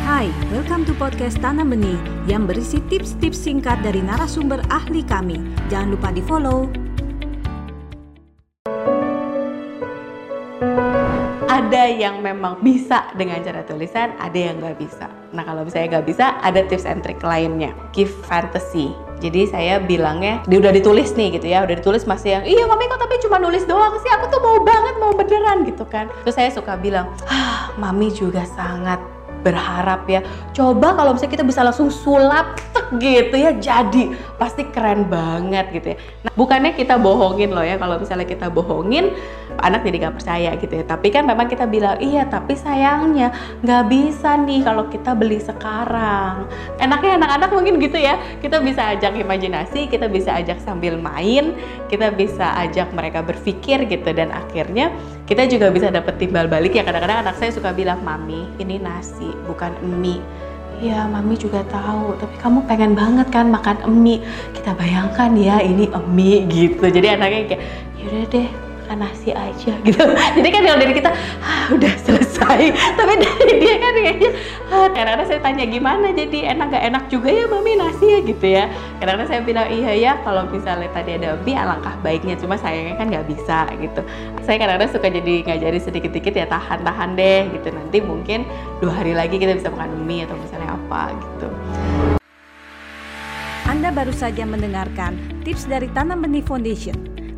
Hai, welcome to podcast Tanam Benih yang berisi tips-tips singkat dari narasumber ahli kami. Jangan lupa di follow. Ada yang memang bisa dengan cara tulisan, ada yang nggak bisa. Nah kalau misalnya nggak bisa, ada tips and trick lainnya. Give fantasy. Jadi saya bilangnya, dia udah ditulis nih gitu ya, udah ditulis masih yang, iya mami kok tapi cuma nulis doang sih, aku tuh mau banget, mau beneran gitu kan. Terus saya suka bilang, ah mami juga sangat berharap ya. Coba kalau misalnya kita bisa langsung sulap gitu ya jadi pasti keren banget gitu ya. Nah bukannya kita bohongin loh ya kalau misalnya kita bohongin anak jadi nggak percaya gitu ya. Tapi kan memang kita bilang iya tapi sayangnya nggak bisa nih kalau kita beli sekarang. Enaknya anak-anak mungkin gitu ya kita bisa ajak imajinasi kita bisa ajak sambil main kita bisa ajak mereka berpikir gitu. Dan akhirnya kita juga bisa dapet timbal balik ya. Kadang-kadang anak saya suka bilang mami ini nasi bukan mie Ya, mami juga tahu, tapi kamu pengen banget kan makan mie. Kita bayangkan ya, ini mie gitu. Jadi anaknya kayak, yaudah deh, makan nasi aja gitu. Jadi kan kalau dari kita, ah, udah selesai. Tapi dari dia kan kayaknya, ah, kadang-kadang saya tanya gimana jadi enak gak enak juga ya mami nasi ya gitu ya. Kadang-kadang saya bilang iya ya kalau misalnya tadi ada mie alangkah baiknya, cuma sayangnya kan nggak bisa gitu. Saya kadang-kadang suka jadi ngajarin sedikit-sedikit ya tahan-tahan deh gitu. Nanti mungkin dua hari lagi kita bisa makan mie atau misalnya apa gitu. Anda baru saja mendengarkan tips dari Tanam Benih Foundation.